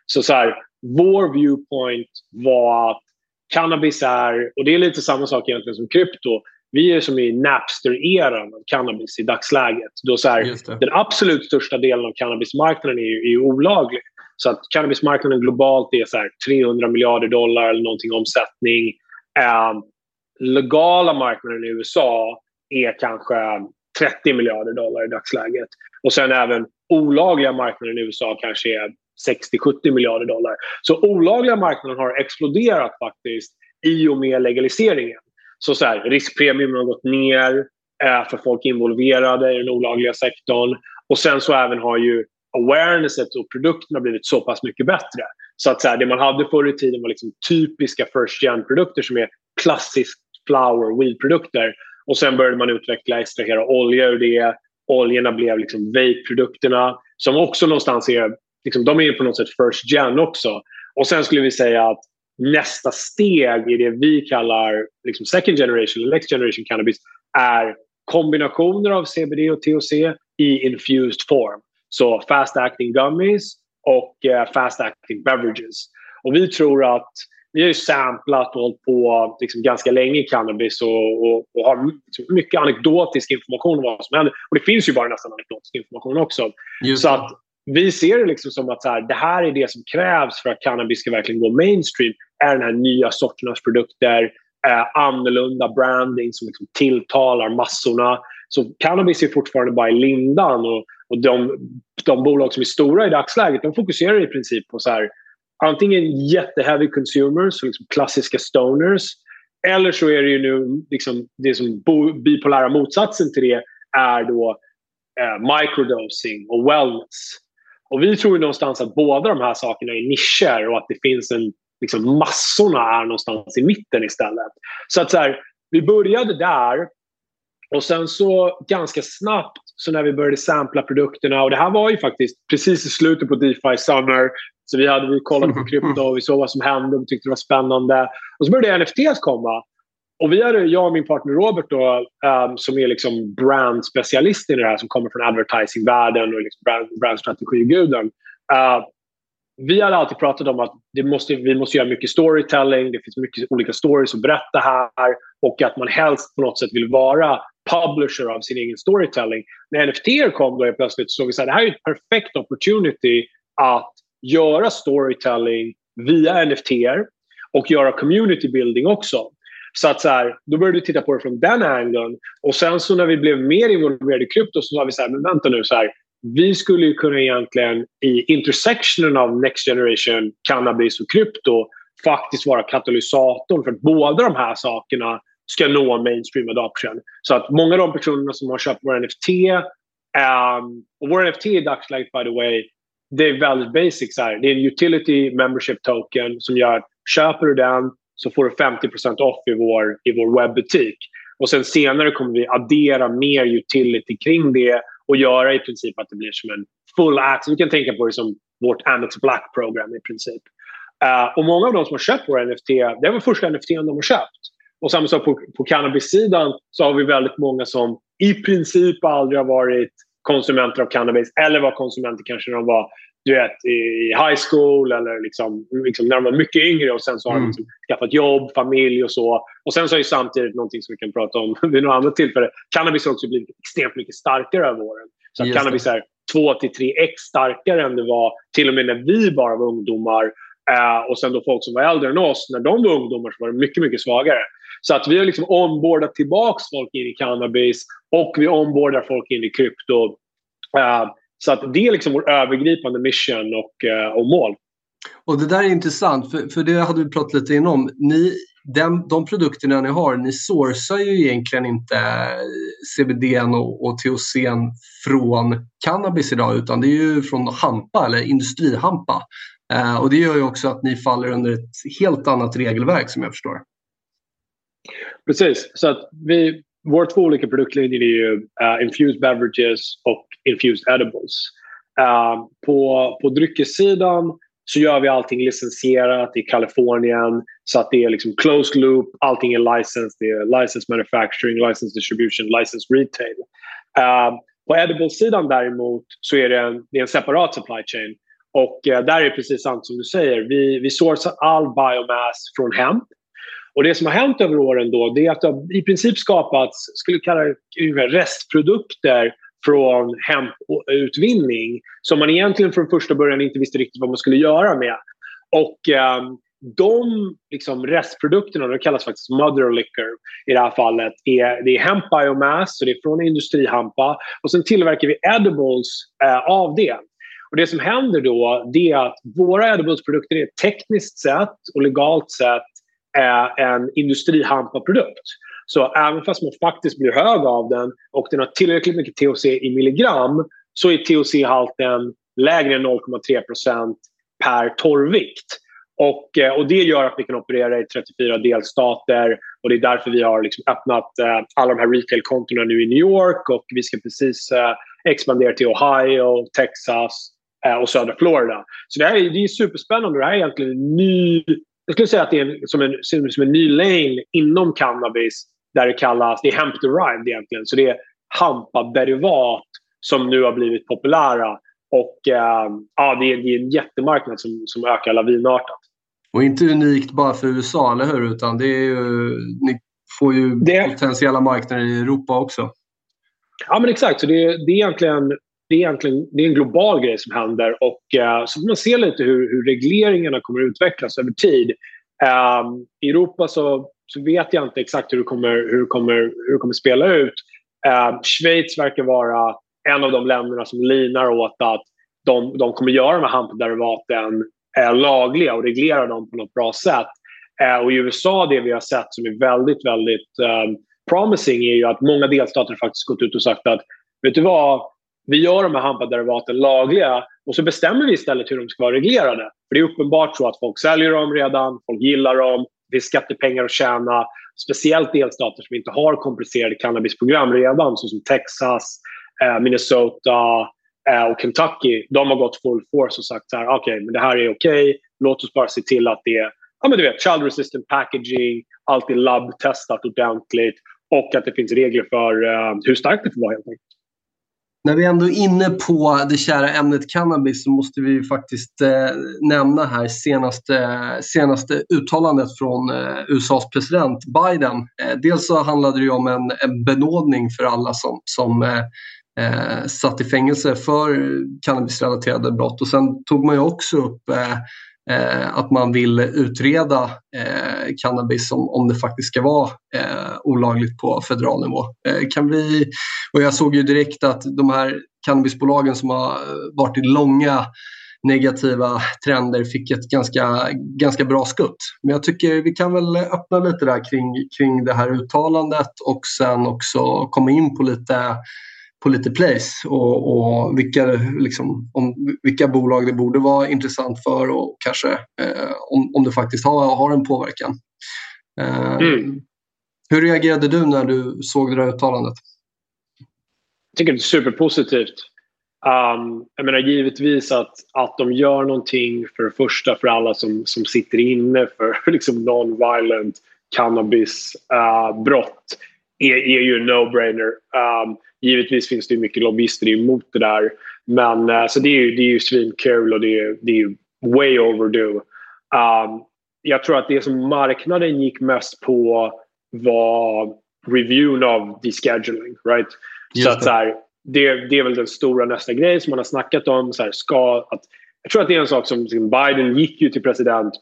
Så, så här, vår viewpoint var att cannabis är, och det är lite samma sak egentligen som krypto, vi är som i Napster-eran av cannabis i dagsläget. Då så här, den absolut största delen av cannabismarknaden är är olaglig. Så att cannabismarknaden globalt är så 300 miljarder dollar eller någonting omsättning. Eh, legala marknaden i USA är kanske 30 miljarder dollar i dagsläget. Och sen även olagliga marknaden i USA kanske är 60-70 miljarder dollar. Så olagliga marknaden har exploderat faktiskt i och med legaliseringen. Så, så här, riskpremien har gått ner eh, för folk involverade i den olagliga sektorn. Och sen så även har ju awarenesset och produkterna blivit så pass mycket bättre. Så att så här, det man hade förr i tiden var liksom typiska first gen-produkter som är klassiskt flower weed-produkter. Och sen började man utveckla, extrahera olja ur det. Oljorna blev liksom vape-produkterna som också någonstans är, liksom, de är på något sätt first gen också. Och sen skulle vi säga att nästa steg i det vi kallar liksom second generation eller next generation cannabis är kombinationer av CBD och THC i infused form. Så fast acting gummies och uh, fast acting beverages. Och vi tror att vi har ju samplat och hållit på liksom ganska länge i cannabis och, och, och har liksom mycket anekdotisk information om vad som händer. Och det finns ju bara nästan anekdotisk information också. Just så att vi ser det liksom som att så här, det här är det som krävs för att cannabis ska verkligen gå mainstream. är den här nya sorternas produkter, eh, annorlunda branding som liksom tilltalar massorna. Så cannabis är fortfarande bara i lindan och, och de, de bolag som är stora i dagsläget de fokuserar i princip på så här, antingen jätteheavy consumers, liksom klassiska stoners eller så är det ju nu liksom, det som bipolära motsatsen till det är då eh, microdosing och wellness. Och vi tror någonstans att båda de här sakerna är nischer och att det finns en, liksom massorna är någonstans i mitten istället. Så att så här, vi började där och sen så ganska snabbt så när vi började sampla produkterna och det här var ju faktiskt precis i slutet på DeFi Summer så vi hade vi kollade på krypto och vi såg vad som hände och tyckte det var spännande. Och så började NFTs komma. Och vi är, jag och min partner Robert då, um, som är liksom brandspecialist i det här som kommer från advertisingvärlden och liksom brand, brandstrategiguden. Uh, vi hade alltid pratat om att det måste, vi måste göra mycket storytelling. Det finns mycket olika stories att berätta här och att man helst på något sätt vill vara publisher av sin egen storytelling. När NFT kom då plötsligt så såg vi att det här är ett perfekt opportunity att göra storytelling via NFT och göra community building också. Så att så här, då började vi titta på det från den angeln. Och sen så när vi blev mer involverade i krypto så sa vi så här, men vänta nu, så här, vi skulle ju kunna egentligen i intersectionen av next generation cannabis och krypto faktiskt vara katalysatorn för att båda de här sakerna ska nå mainstream adoption. Så att många av de personerna som har köpt vår NFT um, ehm, och vår NFT i dagsläget by the way det är väldigt basic. Så här. Det är en utility membership token som gör att köper du den så får du 50% off i vår, i vår webbutik. Och sen senare kommer vi addera mer utility kring det och göra i princip att det blir som en full access. Vi kan tänka på det som vårt Amex Black-program i princip. Uh, och många av de som har köpt våra NFT, det var första NFT de har köpt. Och samma sak på, på cannabis-sidan så har vi väldigt många som i princip aldrig har varit konsumenter av cannabis eller var konsumenter kanske när de var du vet, i high school eller liksom, liksom när de var mycket yngre och sen så har mm. de liksom skaffat jobb, familj och så. Och sen så är det samtidigt någonting som vi kan prata om vid något annat tillfälle. Cannabis har också blivit extremt mycket starkare över åren. Så att cannabis är 2 till 3 x starkare än det var till och med när vi bara var ungdomar. Uh, och sen då folk som var äldre än oss, när de var ungdomar så var det mycket, mycket svagare. Så att vi har liksom ombordat tillbaka folk in i cannabis och vi ombordar folk in i krypto. Uh, så att det är liksom vår övergripande mission och, uh, och mål. Och Det där är intressant, för, för det hade vi pratat lite innan Ni, den, de produkterna ni har, ni sourcar ju egentligen inte CBD och, och THC från cannabis idag utan det är ju från hampa eller industrihampa. Uh, och det gör ju också att ni faller under ett helt annat regelverk som jag förstår. Precis, så att vi, våra två olika produktlinjer är ju uh, infused beverages och infused edibles. Uh, på, på dryckessidan så gör vi allting licensierat i Kalifornien så att det är liksom closed loop, allting är licensed. Det är licensed manufacturing, licensed distribution, licensed retail. Uh, på edible-sidan däremot så är det en, det är en separat supply chain. Och uh, där är det precis sant som du säger. Vi, vi sourcar all biomass från hemp och det som har hänt över åren då, det är att det har i princip skapats, skulle kalla det restprodukter från hemputvinning som man egentligen från första början inte visste riktigt vad man skulle göra med. Och eh, de liksom, restprodukterna, de kallas faktiskt mother liquor i det här fallet, är, det är hemp biomass, så det är från industrihampa. Och sen tillverkar vi edibles eh, av det. Och det som händer då det är att våra edibles-produkter är tekniskt sett och legalt sett en industrihampa-produkt. Så även fast man faktiskt blir hög av den och den har tillräckligt mycket THC i milligram så är THC-halten lägre än 0,3% per torrvikt. Och, eh, och det gör att vi kan operera i 34 delstater och det är därför vi har liksom öppnat eh, alla de här retail-kontona nu i New York och vi ska precis eh, expandera till Ohio, Texas eh, och södra Florida. Så det, här är, det är superspännande. Det här är egentligen en ny... Jag skulle säga att det är som, en, som en ny lane inom cannabis där det kallas... Det är hemp derived egentligen. Så det är hampaderivat som nu har blivit populära. Och eh, ja, det är, det är en jättemarknad som, som ökar lavinartat. Och inte unikt bara för USA, eller hur? Utan det är ju, ni får ju det... potentiella marknader i Europa också. Ja, men exakt. Så det, det, är egentligen, det, är egentligen det är en global grej som händer. Och eh, så får man se lite hur, hur regleringarna kommer att utvecklas över tid. Eh, I Europa så, så vet jag inte exakt hur det kommer, hur det kommer, hur det kommer spela ut. Eh, Schweiz verkar vara en av de länderna som linar åt att de, de kommer göra de här hampderivaten eh, lagliga och reglera dem på något bra sätt. Eh, och i USA, det vi har sett som är väldigt, väldigt ehm, promising är ju att många delstater faktiskt gått ut och sagt att vet du vad, vi gör de här hampaderivaten lagliga och så bestämmer vi istället hur de ska vara reglerade. För Det är uppenbart så att folk säljer dem redan, folk gillar dem, det finns skattepengar att tjäna. Speciellt delstater som inte har komplicerade cannabisprogram redan, såsom Texas, eh, Minnesota, Eh, och Kentucky, de har gått full force och sagt så här, okej, okay, men det här är okej. Okay. Låt oss bara se till att det är, ja men du vet, child resistant packaging, allt är labbtestat ordentligt och att det finns regler för eh, hur starkt det får vara helt enkelt. När vi ändå är inne på det kära ämnet cannabis så måste vi faktiskt eh, nämna här senaste, senaste uttalandet från eh, USAs president Biden. Eh, dels så handlade det om en, en benådning för alla som, som eh, eh, satt i fängelse för cannabisrelaterade brott. Och sen tog man ju också upp eh, eh, att man vill utreda eh, cannabis om, om det faktiskt ska vara eh, olagligt på federal nivå. Eh, kan vi, och jag såg ju direkt att de här cannabisbolagen som har varit i långa negativa trender fick ett ganska, ganska bra skutt. Men jag tycker vi kan väl öppna lite där kring, kring det här uttalandet och sen också komma in på lite på lite place och, och vilka, liksom, om, vilka bolag det borde vara intressant för och kanske eh, om, om det faktiskt har, har en påverkan. Eh, mm. Hur reagerade du när du såg det där uttalandet? Jag tycker det är superpositivt. Um, jag menar givetvis att, att de gör någonting för det första för alla som, som sitter inne för liksom non-violent cannabisbrott uh, är, är ju en no-brainer. Um, Givetvis finns det mycket lobbyister emot det där. Men uh, så det är ju, det är ju svinkul och det är, det är ju way overdue. Um, jag tror att det som marknaden gick mest på var reviewn av descheduling. Right? så att så här, det, det är väl den stora nästa grej som man har snackat om. Så här, ska, att, jag tror att det är en sak som Biden gick ju till president.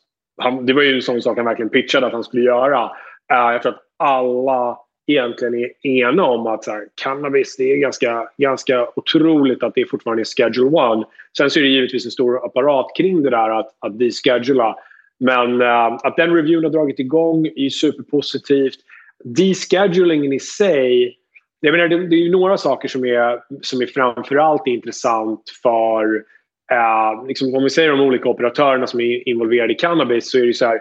Han, det var ju en sån sak han verkligen pitchade att han skulle göra. Uh, jag tror att alla egentligen är ena om att så här, cannabis det är ganska, ganska otroligt att det fortfarande är Schedule 1. Sen så är det givetvis en stor apparat kring det där att, att deschedula. Men uh, att den reviewen har dragit igång är superpositivt. Deschedulingen i sig jag menar, det, det är några saker som är, som är framförallt intressant för uh, liksom, om vi säger de olika operatörerna som är involverade i cannabis så är det så här.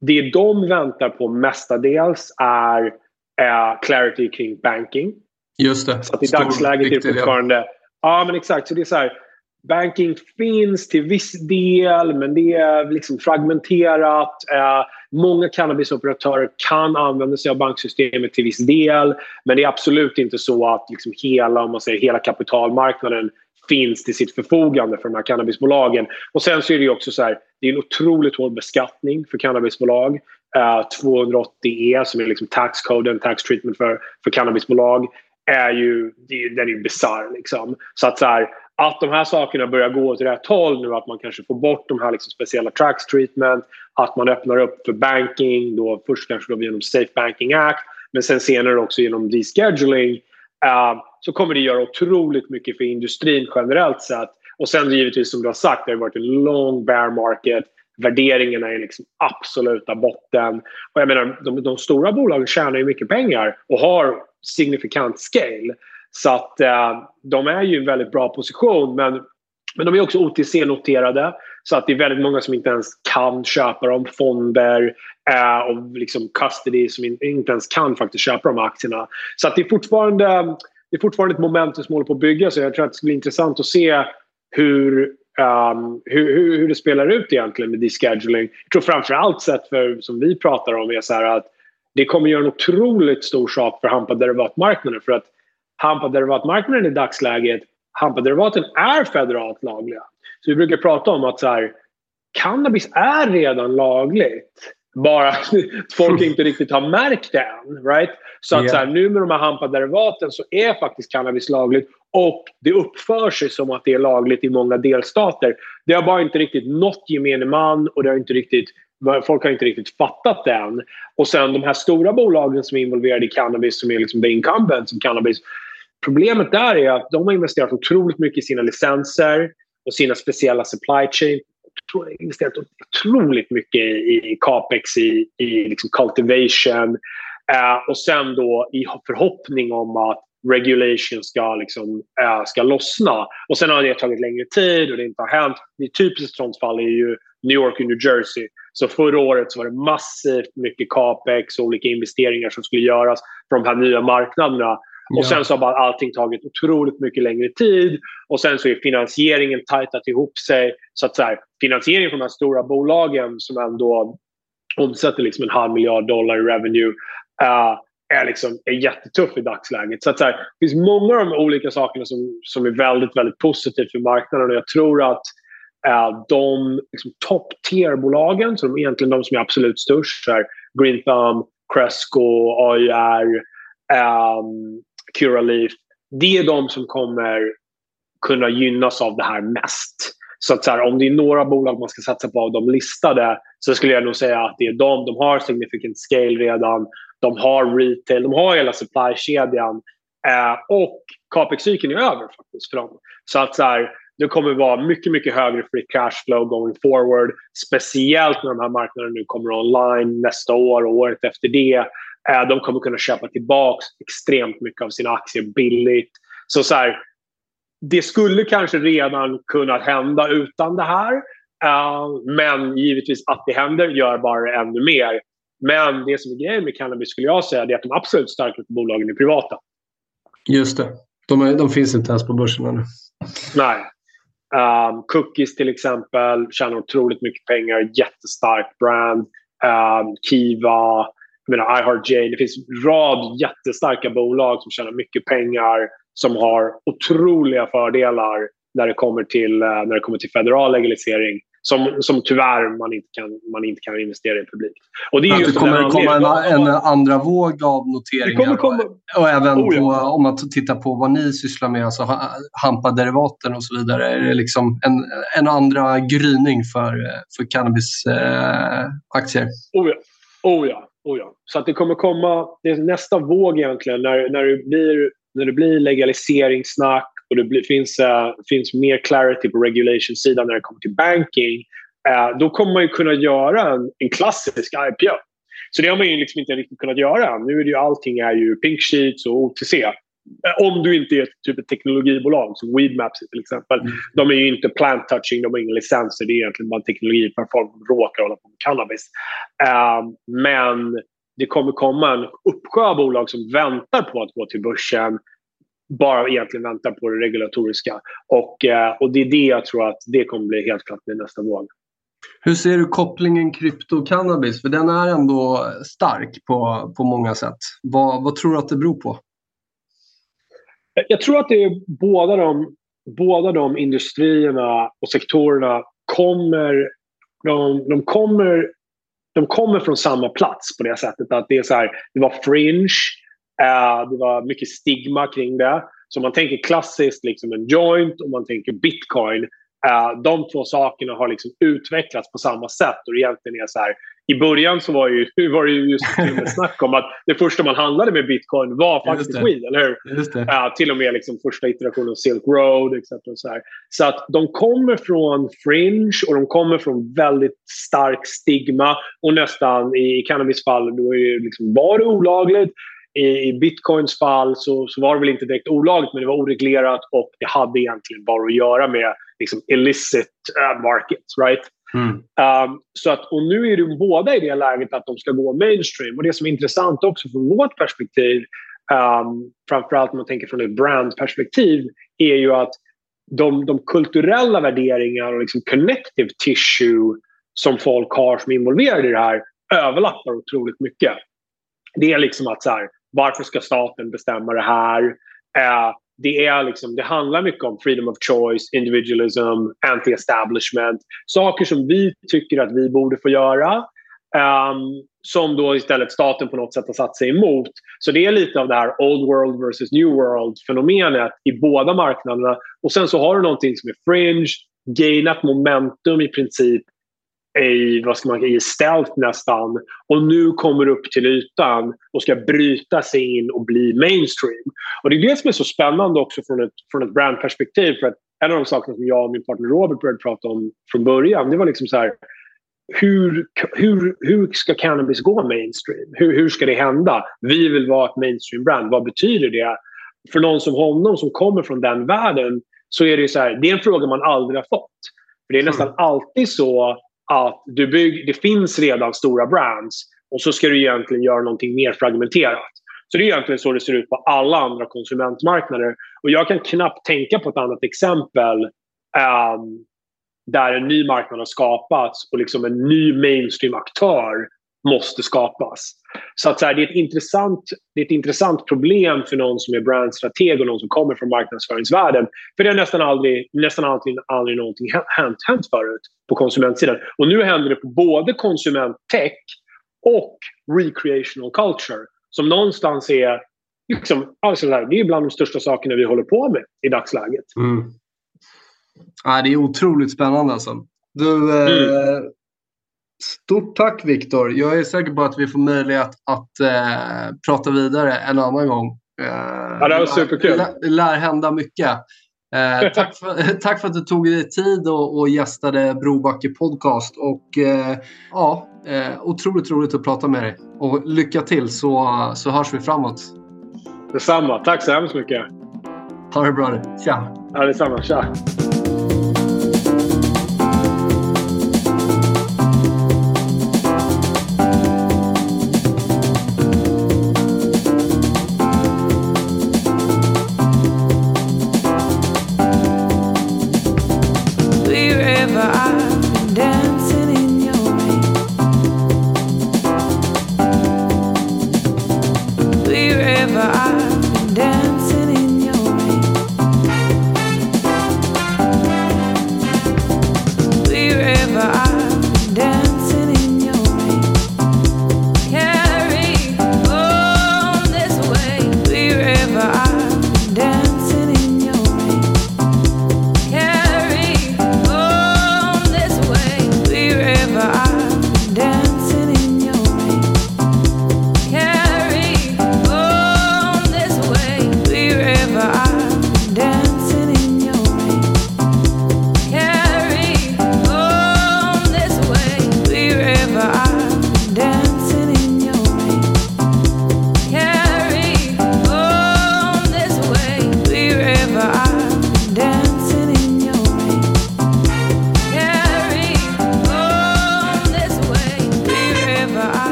Det de väntar på mestadels är eh, clarity kring banking. Just det. Så att i Stor, dagsläget är det fortfarande... Ja. ja, men exakt. Så det är så här, banking finns till viss del, men det är liksom fragmenterat. Eh, många cannabisoperatörer kan använda sig av banksystemet till viss del, men det är absolut inte så att liksom hela, om man säger, hela kapitalmarknaden finns till sitt förfogande för de här cannabisbolagen. Och sen så är det också så här, det är en otroligt hård beskattning för cannabisbolag. Eh, uh, 280E som är liksom taxkoden, tax treatment för, för cannabisbolag är ju, den är ju bisarr. Liksom. Så att, så här, att de här sakerna börjar gå åt rätt håll nu, att man kanske får bort de här liksom speciella tax treatment, att man öppnar upp för banking, då först kanske då genom Safe Banking Act, men sen senare också genom descheduling, uh, så kommer det göra otroligt mycket för industrin generellt sett. Och sen givetvis som du har sagt, det har varit en lång bear market. Värderingarna är liksom absoluta botten. Och jag menar, de, de stora bolagen tjänar ju mycket pengar och har signifikant scale. Så att eh, de är ju i en väldigt bra position. Men Men de är också OTC-noterade. Så att det är väldigt många som inte ens kan köpa dem. Fonder eh, och liksom custody som inte ens kan faktiskt köpa de aktierna. Så att det är fortfarande, det är fortfarande ett momentum som håller på att byggas. Jag tror att det ska bli intressant att se hur Um, hur, hur, hur, det spelar ut egentligen med descheduling. Jag tror framförallt sett för, som vi pratar om, är så att det kommer göra en otroligt stor sak för hampa-derivatmarknaden För att hampa-derivatmarknaden i dagsläget, hampa-derivaten är federalt lagliga. Så vi brukar prata om att så här, cannabis är redan lagligt. Bara att folk inte riktigt har märkt det än. Right? Så att yeah. så här, nu med de här hampaderivaten så är faktiskt cannabis lagligt och det uppför sig som att det är lagligt i många delstater. Det har bara inte riktigt nått gemene man och det har inte riktigt, folk har inte riktigt fattat det än. Och sen de här stora bolagen som är involverade i cannabis som är liksom the incumbents som cannabis. Problemet där är att de har investerat otroligt mycket i sina licenser och sina speciella supply chain. De har investerat otroligt mycket i, i capex, i, i liksom cultivation. eh, och sen då i förhoppning om att regulation ska, liksom, äh, ska lossna. Och sen har det tagit längre tid och det inte har hänt. Det typiskt sånt fall är ju New York och New Jersey. Så förra året så var det massivt mycket capex och olika investeringar som skulle göras för de här nya marknaderna. Och sen så har bara allting tagit otroligt mycket längre tid. Och sen så är finansieringen tajtat ihop sig. Så att så här, finansieringen från de här stora bolagen som ändå omsätter liksom en halv miljard dollar i revenue. Uh, är, liksom, är jättetuff i dagsläget. Så, att, så här, det finns många av de olika sakerna som, som är väldigt, väldigt positivt för marknaden. Och jag tror att äh, de liksom, top tier-bolagen, som egentligen de som är absolut störst, är Green Thumb, Cresco, AIR, um, ehm, Curaleaf. Det är de som kommer kunna gynnas av det här mest. Så att så här, om det är några bolag man ska satsa på av de listade så skulle jag nog säga att det är de. De har significant scale redan. De har retail, de har hela supply-kedjan. Eh, och capex-cykeln är över faktiskt för dem. Så att så här, det kommer vara mycket, mycket högre free cash flow going forward. Speciellt när de här marknaderna nu kommer online nästa år och året efter det. Eh, de kommer kunna köpa tillbaka extremt mycket av sina aktier billigt. Så, så här, det skulle kanske redan kunnat hända utan det här. Uh, men givetvis att det händer gör bara ännu mer. Men det som är grejen med cannabis skulle jag säga är att de absolut starkaste bolagen är privata. Just det. De, är, de finns inte ens på börsen ännu. Nej. Um, cookies till exempel tjänar otroligt mycket pengar. Jättestark brand. Um, Kiva, jag menar, iHeartJ. Det finns en rad jättestarka bolag som tjänar mycket pengar. Som har otroliga fördelar när det kommer till, uh, när det kommer till federal legalisering som, som tyvärr man inte, kan, man inte kan investera i publikt. Och det, är det kommer komma en, en, andra våg av noteringar. Komma... Och, även oh, ja. på, om man tittar på vad ni sysslar med, alltså hampaderivaten och så vidare. Är det liksom en, en andra gryning för, för cannabisaktier? Eh, oh, ja. Oh, ja. Oh, ja. Så att det kommer komma, det är nästa våg egentligen när, när, det blir, när det blir legaliseringssnack och det blir, finns, äh, finns mer clarity på regulation-sidan när det kommer till banking, Äh, då kommer man ju kunna göra en, en klassisk IPO. Så det har man ju liksom inte riktigt kunnat göra. Nu är det ju allting är ju pink sheets och OTC. Eh, om du inte är typ ett teknologibolag som Weedmaps till exempel. Mm. De är ju inte plant touching, de har inga licenser. Det är egentligen bara teknologi för folk som råkar hålla på med cannabis. Uh, men det kommer komma en uppsjö av bolag som väntar på att gå till börsen bara egentligen väntar på det regulatoriska. Och, eh, och det är det jag tror att det kommer bli helt klart med nästa våg. Hur ser du kopplingen krypto-cannabis? För den är ändå stark på, på många sätt. Vad, vad tror du att det beror på? Jag tror att det är båda de, båda de industrierna och sektorerna kommer, de, de kommer de kommer från samma plats på det sättet att det är så här, det var fringe, Uh, det var mycket stigma kring det. Så man tänker klassiskt liksom en joint och man tänker bitcoin. Uh, de två sakerna har liksom utvecklats på samma sätt. Och egentligen är så här, i början så var, ju, var det ju just till snack om att det första man handlade med bitcoin var faktiskt weed, eller hur? Uh, till och med liksom första iterationen av Silk Road. Etc. så, här. så att de kommer från fringe och de kommer från väldigt stark stigma. Och nästan i cannabis fall då är det liksom, var det olagligt i, bitcoins fall så, så var det väl inte direkt olagligt men det var oreglerat och det hade egentligen bara att göra med liksom illicit uh, markets. Right? Mm. Um, så att, och nu är de båda i det läget att de ska gå mainstream. Och Det som är intressant också från vårt perspektiv, um, framförallt om man tänker från ett brandperspektiv, är ju att de, de kulturella värderingar och liksom connective tissue som folk har som är involverade i det här överlappar otroligt mycket. Det är liksom att så här, varför ska staten bestämma det här? Eh, det, är liksom, det handlar mycket om freedom of choice, individualism, anti-establishment. Saker som vi tycker att vi borde få göra. Um, som då istället staten på något sätt har satt sig emot. Så det är lite av det här old world versus new world-fenomenet i båda marknaderna. Och sen så har du någonting som är fringe, gainat momentum i princip i, vad ska man i stealth nästan och nu kommer upp till ytan och ska bryta sig in och bli mainstream. Och Det är det som är så spännande också från ett, från ett brandperspektiv. För att en av de sakerna som jag och min partner Robert började prata om från början det var liksom så här, hur, hur, hur ska cannabis gå mainstream? Hur, hur ska det hända? Vi vill vara ett mainstream-brand. Vad betyder det? För någon som honom som kommer från den världen så är det så här, det är en fråga man aldrig har fått. För Det är nästan alltid så att du bygg, det finns redan stora brands och så ska du egentligen göra någonting mer fragmenterat. Så det är egentligen så det ser ut på alla andra konsumentmarknader. Och jag kan knappt tänka på ett annat exempel um, där en ny marknad har skapats och liksom en ny mainstream-aktör måste skapas. Så, att så här, det, är ett intressant, det är ett intressant problem för någon som är brandstrateg och någon som kommer från marknadsföringsvärlden. För det har nästan aldrig, nästan aldrig, aldrig någonting hänt, hänt förut på konsumentsidan. Och nu händer det på både konsumenttech och recreational culture. Som någonstans är liksom, alltså här, det är bland de största sakerna vi håller på med i dagsläget. Mm. Ja, det är otroligt spännande alltså. Du, eh, mm. Stort tack Viktor. Jag är säker på att vi får möjlighet att eh, prata vidare en annan gång. Eh, ja, det var superkul. Det lär hända mycket. Eh, tack, för, tack för att du tog dig tid och, och gästade Brobacke podcast. Och, eh, ja, eh, otroligt roligt att prata med dig. Och lycka till så, så hörs vi framåt. Detsamma. Tack så hemskt mycket. Ha det bra. Tja. Ja, detsamma. Tja.